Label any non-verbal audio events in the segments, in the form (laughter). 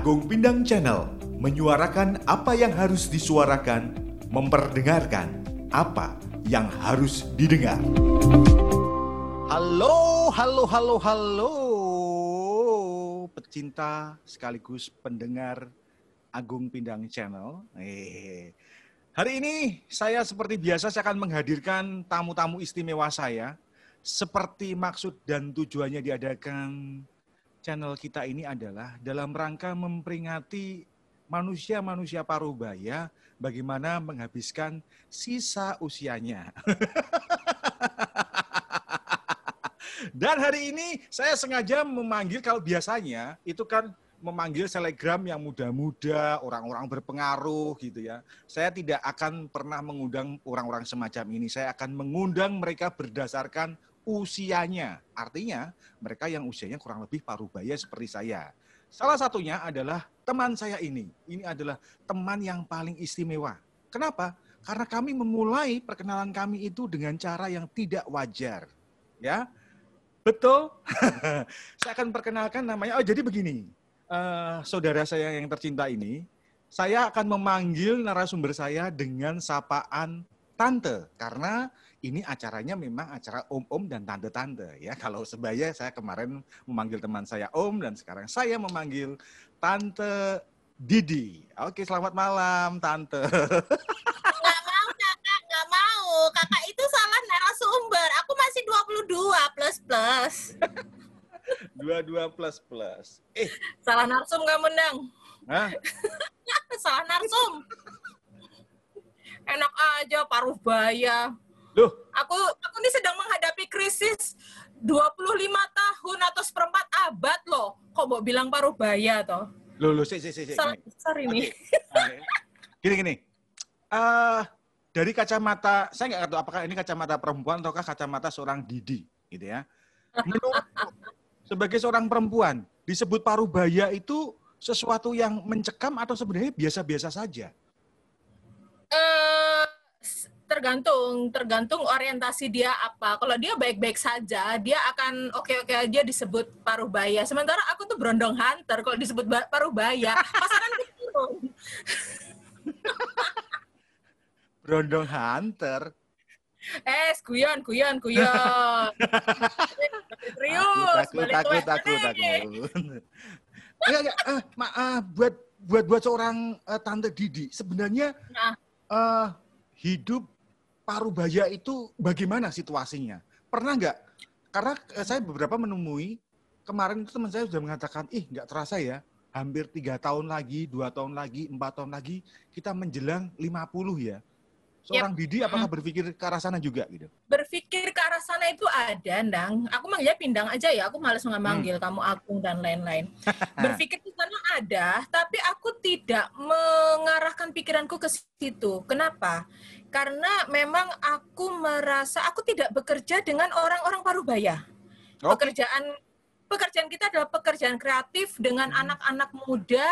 Agung Pindang Channel menyuarakan apa yang harus disuarakan, memperdengarkan apa yang harus didengar. Halo, halo, halo, halo, pecinta sekaligus pendengar Agung Pindang Channel. Eh, hari ini saya seperti biasa saya akan menghadirkan tamu-tamu istimewa saya. Seperti maksud dan tujuannya diadakan channel kita ini adalah dalam rangka memperingati manusia-manusia parubaya bagaimana menghabiskan sisa usianya. (laughs) Dan hari ini saya sengaja memanggil kalau biasanya itu kan memanggil selegram yang muda-muda, orang-orang berpengaruh gitu ya. Saya tidak akan pernah mengundang orang-orang semacam ini. Saya akan mengundang mereka berdasarkan usianya. Artinya mereka yang usianya kurang lebih parubaya seperti saya. Salah satunya adalah teman saya ini. Ini adalah teman yang paling istimewa. Kenapa? Karena kami memulai perkenalan kami itu dengan cara yang tidak wajar. Ya, betul. (laughs) saya akan perkenalkan namanya. Oh, jadi begini, uh, saudara saya yang tercinta ini, saya akan memanggil narasumber saya dengan sapaan tante karena ini acaranya memang acara om-om dan tante-tante ya. (laughs) Kalau sebaya saya kemarin memanggil teman saya om dan sekarang saya memanggil tante Didi. Oke, selamat malam tante. Nggak mau kakak, nggak mau. Kakak itu salah narasumber. Aku masih 22 plus plus. (laughs) 22 plus plus. Eh, salah narsum kamu, Dang. Hah? (laughs) salah narsum. Enak aja paruh baya. Loh, aku aku ini sedang menghadapi krisis 25 tahun atau seperempat abad loh. Kok mau bilang paruh baya toh? Loh, loh, sih, sih, sih. Sorry nih. Gini, gini. Uh, dari kacamata, saya nggak tahu apakah ini kacamata perempuan ataukah kacamata seorang Didi, gitu ya. Menurut (laughs) sebagai seorang perempuan, disebut paruh baya itu sesuatu yang mencekam atau sebenarnya biasa-biasa saja? Uh, tergantung tergantung orientasi dia apa. Kalau dia baik-baik saja, dia akan oke-oke aja disebut paruh baya. Sementara aku tuh berondong hunter kalau disebut paruh baya, pasangan turun. (laughs) berondong hunter. Eh, kuyon, kuyon, kuyon. (laughs) Serius, takut, takut, takut, takut. Enggak, enggak, uh, ma, uh, buat buat buat seorang uh, tante Didi, sebenarnya nah. uh, hidup Parubaya itu bagaimana situasinya? Pernah nggak? Karena eh, saya beberapa menemui kemarin itu teman saya sudah mengatakan, ih nggak terasa ya, hampir tiga tahun lagi, dua tahun lagi, empat tahun lagi, kita menjelang 50 ya. Seorang yep. Didi apakah berpikir ke arah sana juga gitu? Berpikir ke arah sana itu ada, Ndang. Aku manggilnya Pindang aja ya, aku males memanggil hmm. kamu Agung dan lain-lain. (laughs) Berpikir ke sana ada, tapi aku tidak mengarahkan pikiranku ke situ. Kenapa? Karena memang aku merasa aku tidak bekerja dengan orang-orang parubaya. Okay. Pekerjaan pekerjaan kita adalah pekerjaan kreatif dengan hmm. anak-anak hmm. muda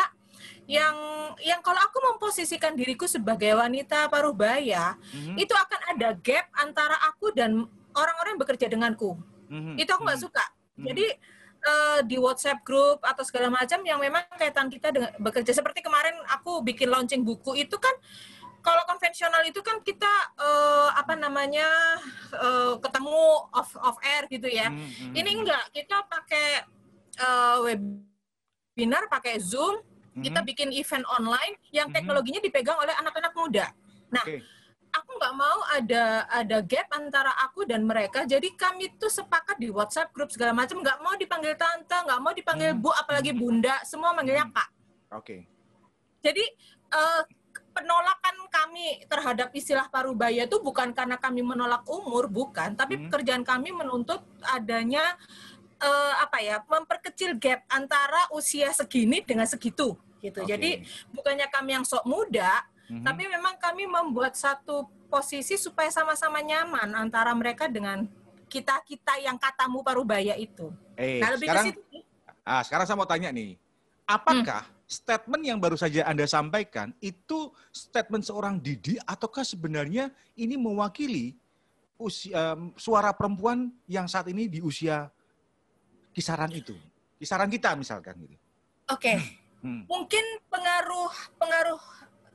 yang yang kalau aku memposisikan diriku sebagai wanita parubaya, hmm. itu akan ada gap antara aku dan orang-orang yang bekerja denganku. Hmm. Itu aku nggak hmm. suka. Hmm. Jadi uh, di WhatsApp grup atau segala macam yang memang kaitan kita dengan bekerja seperti kemarin aku bikin launching buku itu kan kalau konvensional itu kan kita uh, apa namanya uh, ketemu off off air gitu ya. Hmm, hmm, Ini enggak, kita pakai uh, webinar, pakai Zoom, hmm. kita bikin event online yang teknologinya dipegang oleh anak-anak muda. Nah, okay. aku nggak mau ada ada gap antara aku dan mereka. Jadi kami tuh sepakat di WhatsApp grup segala macam, nggak mau dipanggil tante, nggak mau dipanggil bu, apalagi bunda, semua manggilnya kak. Oke. Okay. Jadi uh, penolakan kami terhadap istilah parubaya itu bukan karena kami menolak umur, bukan, tapi hmm. pekerjaan kami menuntut adanya uh, apa ya, memperkecil gap antara usia segini dengan segitu gitu. Okay. Jadi bukannya kami yang sok muda, hmm. tapi memang kami membuat satu posisi supaya sama-sama nyaman antara mereka dengan kita-kita yang katamu parubaya itu. Eh, nah, lebih sekarang, ke situ. Ah, sekarang saya mau tanya nih. Apakah hmm statement yang baru saja Anda sampaikan itu statement seorang Didi ataukah sebenarnya ini mewakili usia, suara perempuan yang saat ini di usia kisaran itu? Kisaran kita misalkan gitu. Oke. Okay. Hmm. Mungkin pengaruh pengaruh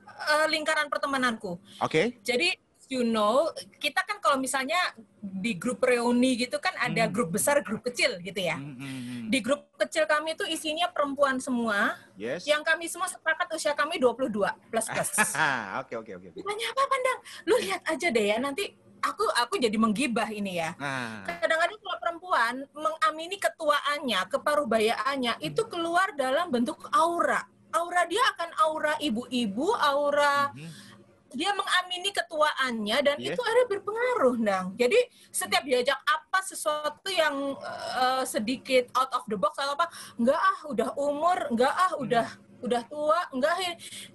uh, lingkaran pertemananku. Oke. Okay. Jadi you know, kita kan kalau misalnya di grup reuni gitu kan ada hmm. grup besar, grup kecil gitu ya. Hmm, hmm, hmm. Di grup kecil kami itu isinya perempuan semua. Yes. Yang kami semua sepakat usia kami 22 plus plus. (laughs) Oke oke oke. Tanya apa pandang? Lu lihat aja deh ya nanti aku aku jadi menggibah ini ya. Ah. Kadang-kadang kalau perempuan mengamini ketuaannya, keparubayaannya hmm. itu keluar dalam bentuk aura. Aura dia akan aura ibu-ibu, aura hmm dia mengamini ketuaannya dan yeah. itu ada berpengaruh, Nang. Jadi setiap diajak apa sesuatu yang uh, sedikit out of the box atau apa, enggak ah, udah umur, enggak ah, udah hmm. udah tua, enggak.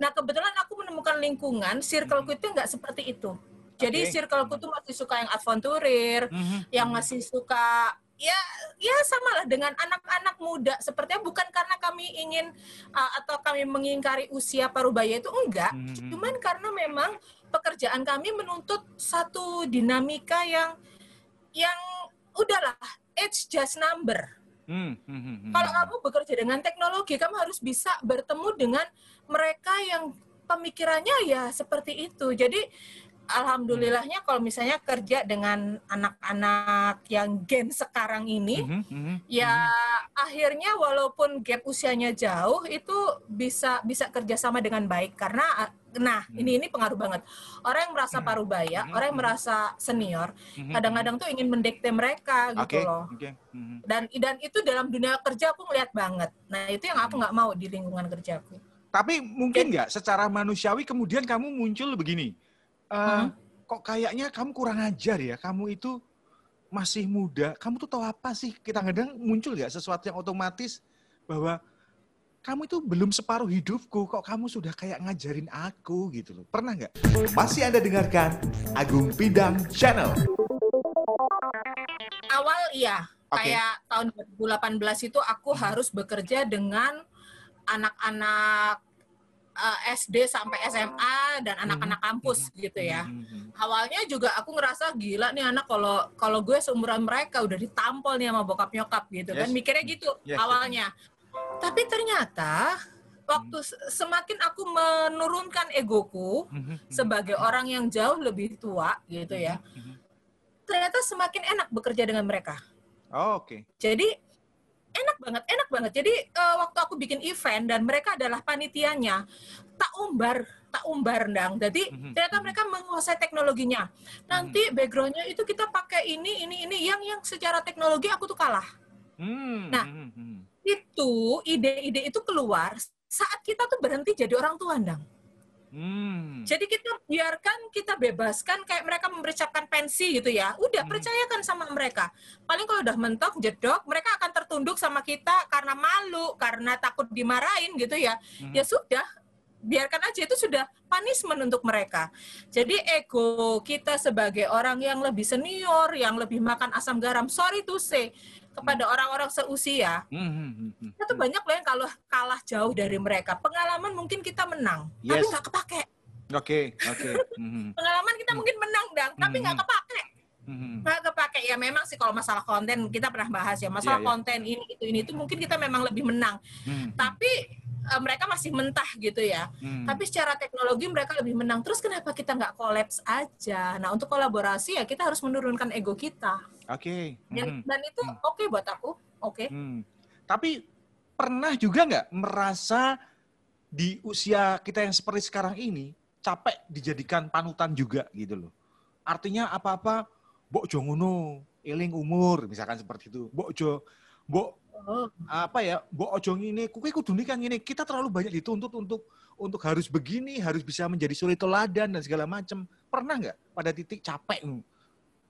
Nah kebetulan aku menemukan lingkungan, circleku itu enggak seperti itu. Jadi okay. circleku tuh masih suka yang adventurir, mm -hmm. yang masih suka ya ya sama lah dengan anak-anak muda sepertinya bukan karena kami ingin uh, atau kami mengingkari usia parubaya itu enggak hmm. cuman karena memang pekerjaan kami menuntut satu dinamika yang yang udahlah age just number hmm. Hmm. Hmm. hmm. kalau kamu bekerja dengan teknologi kamu harus bisa bertemu dengan mereka yang pemikirannya ya seperti itu jadi alhamdulillahnya kalau misalnya kerja dengan anak-anak yang gen sekarang ini, mm -hmm, ya mm -hmm. akhirnya walaupun gap usianya jauh itu bisa bisa kerjasama dengan baik karena nah mm -hmm. ini ini pengaruh banget orang yang merasa parubaya, mm -hmm. orang yang merasa senior, kadang-kadang tuh ingin mendekte mereka gitu okay. loh. Okay. Mm -hmm. Dan dan itu dalam dunia kerja aku ngeliat banget. Nah itu yang aku nggak mau di lingkungan kerjaku. Tapi mungkin nggak secara manusiawi kemudian kamu muncul begini uh, hmm? kok kayaknya kamu kurang ajar ya. Kamu itu masih muda. Kamu tuh tahu apa sih? Kita kadang muncul ya sesuatu yang otomatis bahwa kamu itu belum separuh hidupku, kok kamu sudah kayak ngajarin aku gitu loh. Pernah nggak? Masih Anda dengarkan Agung Pidang Channel. Awal iya, okay. kayak tahun 2018 itu aku harus bekerja dengan anak-anak uh, eh, SD sampai SMA dan anak-anak kampus mm-hmm. gitu ya. Mm-hmm. Awalnya juga aku ngerasa gila nih anak kalau kalau gue seumuran mereka udah ditampol nih sama bokap nyokap gitu kan. yes. kan mikirnya gitu yes. awalnya. Tapi ternyata waktu semakin aku menurunkan egoku sebagai orang yang jauh lebih tua gitu ya. Ternyata semakin enak bekerja dengan mereka. Oh, oke. Okay. Jadi enak banget, enak banget. Jadi uh, waktu aku bikin event dan mereka adalah panitianya, tak umbar, tak umbar dang. Jadi mm-hmm. ternyata mhm. mereka menguasai teknologinya. Nanti mm-hmm. backgroundnya itu kita pakai ini, ini, ini, yang yang secara teknologi aku tuh kalah. Mm-hmm. Nah, mm-hmm. itu ide-ide itu keluar saat kita tuh berhenti jadi orang tua dang. Hmm. Jadi kita biarkan kita bebaskan kayak mereka mempersiapkan pensi gitu ya. Udah hmm. percayakan sama mereka. Paling kalau udah mentok jedok, mereka akan tertunduk sama kita karena malu, karena takut dimarahin gitu ya. Hmm. Ya sudah, biarkan aja itu sudah punishment untuk mereka. Jadi ego kita sebagai orang yang lebih senior, yang lebih makan asam garam, sorry to say, kepada hmm. orang-orang seusia, hmm, hmm, hmm, itu banyak loh yang kalau kalah jauh dari mereka. Pengalaman mungkin kita menang, yes. tapi nggak kepake. Oke, okay, oke. Okay. (laughs) Pengalaman kita mungkin menang, dang, tapi nggak kepake. Nggak kepake ya memang sih kalau masalah konten kita pernah bahas ya masalah yeah, yeah. konten ini itu ini itu mungkin kita memang lebih menang. Hmm. Tapi uh, mereka masih mentah gitu ya. Hmm. Tapi secara teknologi mereka lebih menang. Terus kenapa kita nggak kolaps aja? Nah untuk kolaborasi ya kita harus menurunkan ego kita. Oke. Okay. Dan, hmm. dan itu hmm. oke okay buat aku. Oke. Okay. Hmm. Tapi pernah juga nggak merasa di usia kita yang seperti sekarang ini capek dijadikan panutan juga gitu loh. Artinya apa-apa, bok jongono, eling umur, misalkan seperti itu. Bok jo, bok. Apa ya mbok ojo ini kuwi kudu kan ini kita terlalu banyak dituntut untuk untuk harus begini harus bisa menjadi suri teladan dan segala macam pernah nggak pada titik capek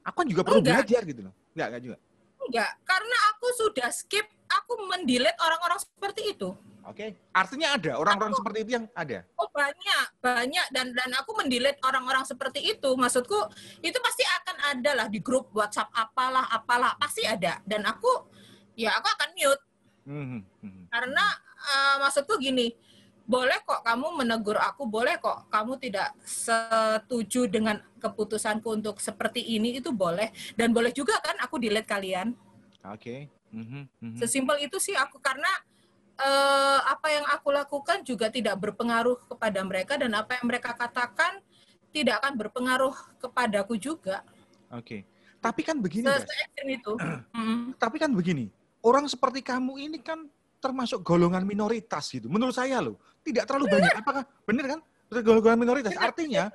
aku kan juga perlu enggak. belajar gitu loh. Nggak nggak juga? Enggak karena aku sudah skip aku mendelete orang-orang seperti itu. Oke okay. artinya ada orang-orang seperti itu yang ada? Oh banyak banyak. Dan dan aku mendelete orang-orang seperti itu. Maksudku itu pasti akan ada lah di grup WhatsApp apalah apalah. Pasti ada. Dan aku ya aku akan mute. Mm -hmm. Karena uh, maksudku gini, boleh kok kamu menegur aku, boleh kok kamu tidak setuju dengan keputusanku untuk seperti ini itu boleh dan boleh juga kan aku delete kalian. Oke. Okay. Mm -hmm. Sesimpel itu sih aku karena uh, apa yang aku lakukan juga tidak berpengaruh kepada mereka dan apa yang mereka katakan tidak akan berpengaruh kepadaku juga. Oke. Tapi kan begini, Se guys. itu. (clears throat) Mm. Tapi kan begini, orang seperti kamu ini kan termasuk golongan minoritas gitu. Menurut saya loh, tidak terlalu banyak. Apakah benar kan? Golongan minoritas. Artinya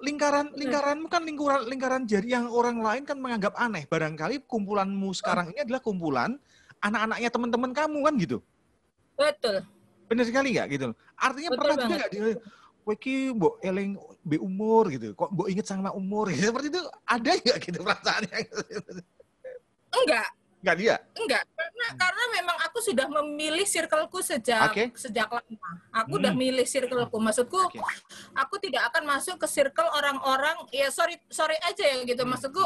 lingkaran lingkaranmu kan lingkaran lingkaran jari yang orang lain kan menganggap aneh. Barangkali kumpulanmu sekarang ini adalah kumpulan anak-anaknya teman-teman kamu kan gitu. Betul. Benar sekali nggak gitu? Artinya Betul pernah juga banget. nggak dia Kowe iki mbok eling be umur gitu. Kok mbok inget sama umur gitu. Seperti itu ada nggak gitu perasaannya? Enggak, Nggak dia. enggak. Karena karena memang aku sudah memilih circleku sejak Oke. sejak lama. Aku udah Hmm. milih circleku. Maksudku Oke. aku tidak akan masuk ke circle orang-orang ya sorry sorry aja ya gitu. Maksudku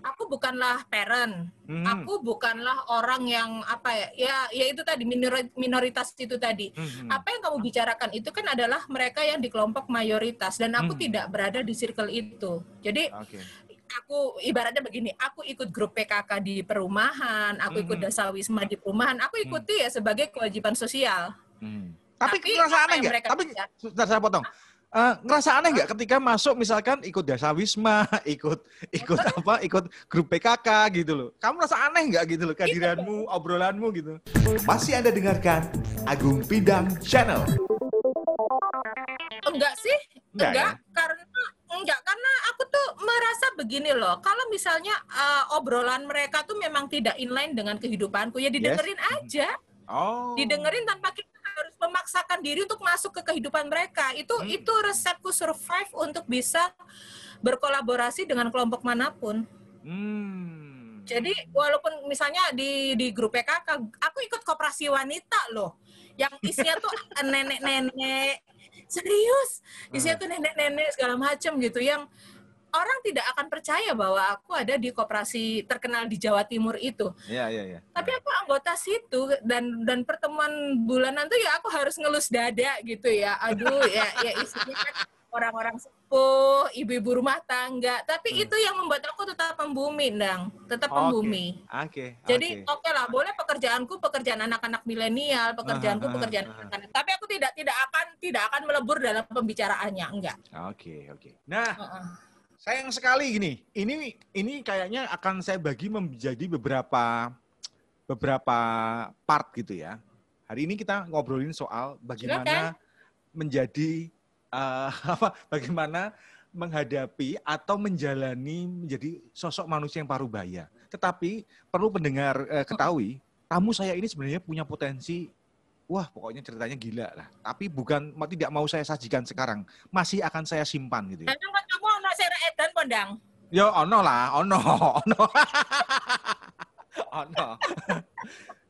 aku bukanlah parent. Hmm. Aku bukanlah orang yang apa ya? Ya ya itu tadi minori- minoritas itu tadi. Hmm. Apa yang kamu bicarakan itu kan adalah mereka yang di kelompok mayoritas dan aku Hmm. tidak berada di circle itu. Jadi Oke. Aku ibaratnya begini, aku ikut grup PKK di perumahan, aku ikut Mhm. dasawisma di perumahan, aku ikuti ya sebagai kewajiban sosial. Hmm. Tapi, Tapi ngerasa aneh nggak? Tapi sebentar saya potong. Eh, ngerasa aneh nggak ketika masuk misalkan ikut dasawisma, (laughs) ikut ikut apa, ikut grup PKK gitu loh. Kamu merasa aneh nggak gitu loh kehadiranmu, obrolanmu gitu. Masih Anda dengarkan Agung Pidang Channel. Enggak sih, Enggak, enggak, karena enggak karena aku tuh merasa begini loh. Kalau misalnya eh, obrolan mereka tuh memang tidak inline dengan kehidupanku, ya didengerin aja. Oh. Didengerin tanpa kita harus memaksakan diri untuk masuk ke kehidupan mereka. Itu Hmm. itu resepku survive untuk bisa berkolaborasi dengan kelompok mana pun. Hmm. Jadi walaupun misalnya di di grup PKK, aku ikut koperasi wanita loh, yang isinya tuh (laughs) nenek-nenek, serius, isinya tuh nenek-nenek segala macam gitu, yang orang tidak akan percaya bahwa aku ada di koperasi terkenal di Jawa Timur itu. Iya, iya, iya. Tapi aku anggota situ dan dan pertemuan bulanan tuh ya aku harus ngelus dada gitu ya. Aduh (laughs) ya ya isinya kan orang-orang sepuh, ibu-ibu rumah tangga. Tapi Hmm. itu yang membuat aku tetap membumi, Dang. Tetap Oke. membumi. Oke. Jadi oke. oke lah, boleh pekerjaanku pekerjaan anak-anak milenial, pekerjaanku pekerjaan anak-anak. Tapi aku tidak tidak akan tidak akan melebur dalam pembicaraannya, enggak. Oke, oke. Nah, Heeh. Sayang sekali gini. Ini ini kayaknya akan saya bagi menjadi beberapa beberapa part gitu ya. Hari ini kita ngobrolin soal bagaimana menjadi eh, (laughs) apa bagaimana menghadapi atau menjalani menjadi sosok manusia yang parubaya. Tetapi perlu pendengar eh, ketahui, tamu saya ini sebenarnya punya potensi wah pokoknya ceritanya gila lah. Tapi bukan tidak mau saya sajikan sekarang, masih akan saya simpan gitu ya. Emang edan pondang. Yo ono lah, ono, ono. ono.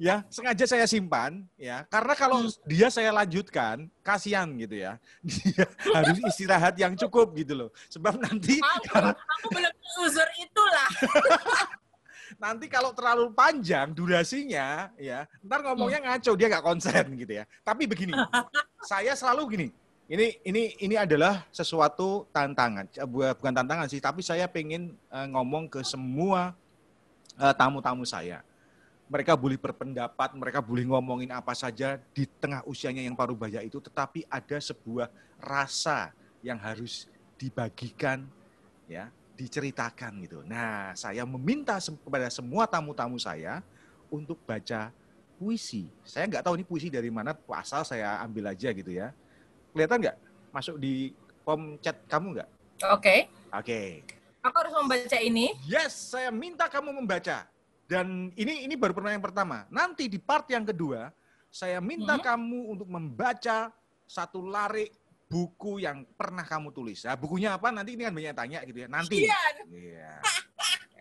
ya, sengaja saya simpan ya, karena kalau dia saya lanjutkan, kasihan gitu ya. (laughs) Dia harus istirahat yang cukup gitu loh. Sebab nanti Aku, (laughs) aku belum uzur itulah. (laughs) nanti kalau terlalu panjang durasinya ya, ntar ngomongnya ngaco dia nggak konsen gitu ya. Tapi begini, saya selalu gini. Ini ini ini adalah sesuatu tantangan, Eh, bu- bukan tantangan sih, tapi saya pengen eh, ngomong ke semua eh, tamu-tamu saya. Mereka boleh berpendapat, mereka boleh ngomongin apa saja di tengah usianya yang parubaya itu, tetapi ada sebuah rasa yang harus dibagikan, ya, diceritakan gitu. Nah, saya meminta kepada semua tamu-tamu saya untuk baca puisi. Saya nggak tahu ini puisi dari mana, asal saya ambil aja gitu ya. Kelihatan nggak? Masuk di form chat kamu nggak? Oke. Oke. Aku harus membaca ini. Yes, saya minta kamu membaca. Dan ini ini baru pertanyaan pertama. Nanti di part yang kedua, saya minta Hmm. kamu untuk membaca satu larik buku yang pernah kamu tulis. Nah, bukunya apa? Nanti ini kan banyak tanya gitu ya. Nanti. Iya. Iya.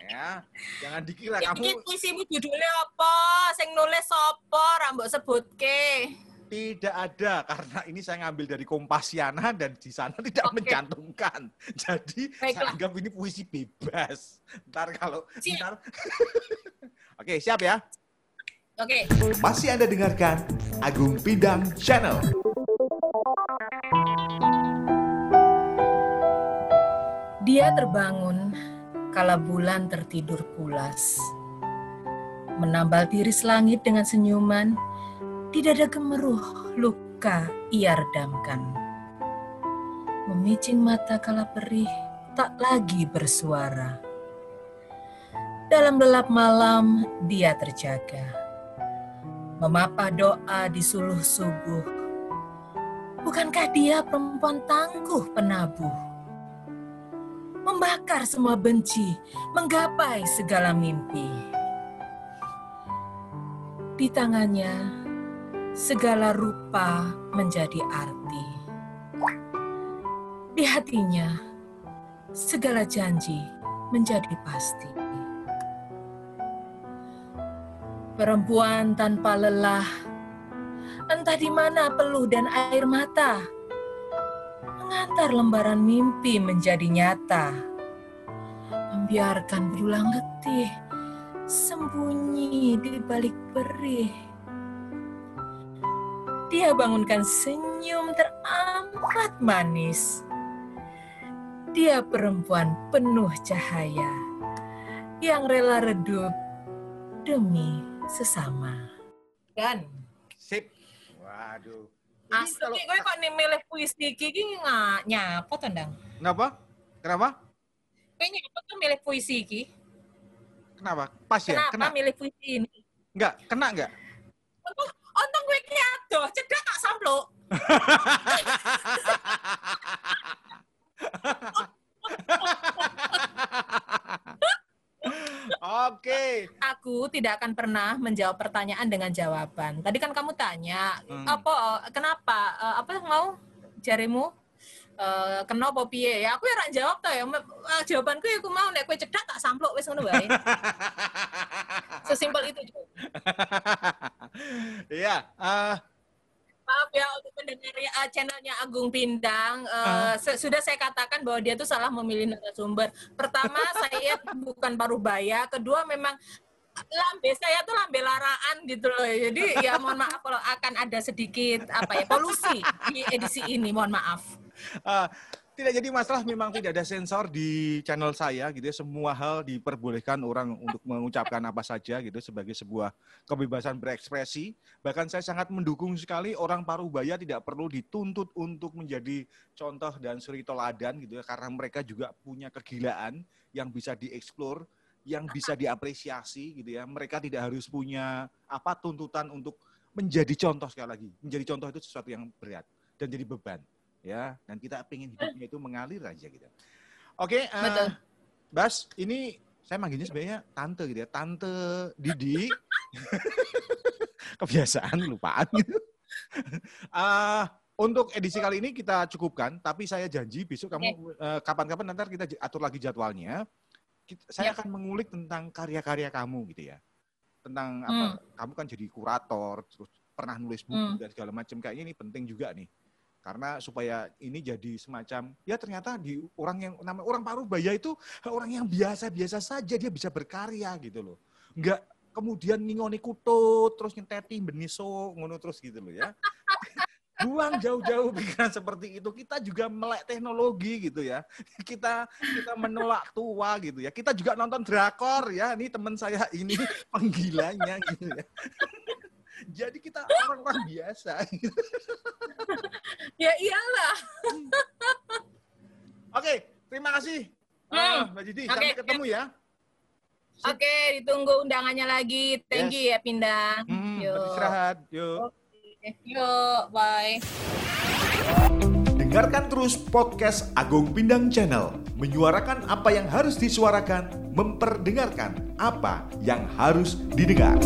ya, jangan dikira Ya, kamu Iki puisimu judulnya apa? Sing nulis sapa? Rambut sebutke. Tidak ada karena ini saya ngambil dari Kompasiana dan di sana (laughs) tidak Oke. mencantumkan. Jadi saya Baiklah. anggap ini puisi bebas. Ntar kalau Siap. ntar. (laughs) Oke, siap ya. Oke. Masih Anda dengarkan Agung Pidang Channel. Dia terbangun kala bulan tertidur pulas. Menambal tiris langit dengan senyuman, di dada gemeruh luk duka ia redamkan. Memicing mata kala perih tak lagi bersuara. Dalam gelap malam dia terjaga. Memapah doa di suluh subuh. Bukankah dia perempuan tangguh penabuh? Membakar semua benci, menggapai segala mimpi. Di tangannya, segala rupa menjadi arti. Di hatinya, segala janji menjadi pasti. Perempuan tanpa lelah, entah di mana peluh dan air mata, mengantar lembaran mimpi menjadi nyata, membiarkan berulang letih, sembunyi di balik perih. Dia bangunkan senyum teramat manis. Dia perempuan penuh cahaya yang rela redup demi sesama. Dan Sip. Waduh. Ini asli kalau- gue kok nih milih puisi iki nggak nyapa tuh ndang. Kenapa? Kenapa? Gue nyapa tuh milih puisi iki. Kenapa? Pas ya? Kenapa Kena? milih puisi ini? Enggak? Kena enggak? Untung, untung gue ki adoh, cedak tak sampluk. Oke. Aku tidak akan pernah menjawab pertanyaan dengan jawaban. Tadi kan kamu tanya, Hmm. apa kenapa eh, apa mau jarimu eh kenapa piye ya aku ya jawab to ya eh, jawabanku ya aku mau nek kowe cedak tak sampluk wis ngono wae (laughs) sesimpel itu Jo. Iya. eh, maaf ya eh, channelnya Agung Pindang eh, se- sudah saya katakan bahwa dia tuh salah memilih narasumber. Pertama (laughs) saya bukan paruh baya. Kedua memang lambe saya tuh lambe laraan gitu loh jadi ya mohon maaf kalau akan ada sedikit apa ya polusi di edisi ini. Mohon maaf. Eh, tidak jadi masalah memang tidak ada sensor di channel saya gitu ya. Semua hal diperbolehkan orang untuk mengucapkan apa saja gitu sebagai sebuah kebebasan berekspresi. Bahkan saya sangat mendukung sekali orang parubaya tidak perlu dituntut untuk menjadi contoh dan suri toladan gitu ya karena mereka juga punya kegilaan yang bisa dieksplor yang bisa diapresiasi gitu ya. Mereka tidak harus punya apa tuntutan untuk menjadi contoh sekali lagi. Menjadi contoh itu sesuatu yang berat dan jadi beban ya dan kita pengen hidupnya itu mengalir aja gitu. Oke eh, Betul. Bas ini saya manggilnya sebenarnya tante gitu ya tante Didi. (laughs) Kebiasaan lupaan. Gitu (laughs) Ah, untuk edisi kali ini kita cukupkan tapi saya janji besok kamu eh, kapan-kapan nanti kita atur lagi jadwalnya. Kita- saya Ya. akan mengulik tentang karya-karya kamu gitu ya. Tentang apa kamu kan jadi kurator terus pernah nulis buku Hmm. dan segala macam. Kayaknya ini penting juga nih karena supaya ini jadi semacam ya ternyata di orang yang nama orang Parubaya itu orang yang biasa-biasa saja dia bisa berkarya gitu loh. Nggak kemudian ngingoni kutut terus nyenteti beniso ngono terus gitu loh ya. (laughs) Buang jauh-jauh pikiran seperti itu. Kita juga melek teknologi gitu ya. (laughs) Kita kita menolak tua gitu ya. Kita juga nonton drakor ya. Ini teman saya ini (laughs) penggilanya gitu ya jadi kita orang-orang biasa gitu. ya iyalah oke terima kasih Hmm. Ah, Mbak Didi Oke, sampai ketemu ya oke ditunggu undangannya lagi thank Yes. you ya Pindang hmm, Yuk. beristirahat yuk yuk bye Dengarkan terus podcast Agung Pindang Channel, menyuarakan apa yang harus disuarakan, memperdengarkan apa yang harus didengar.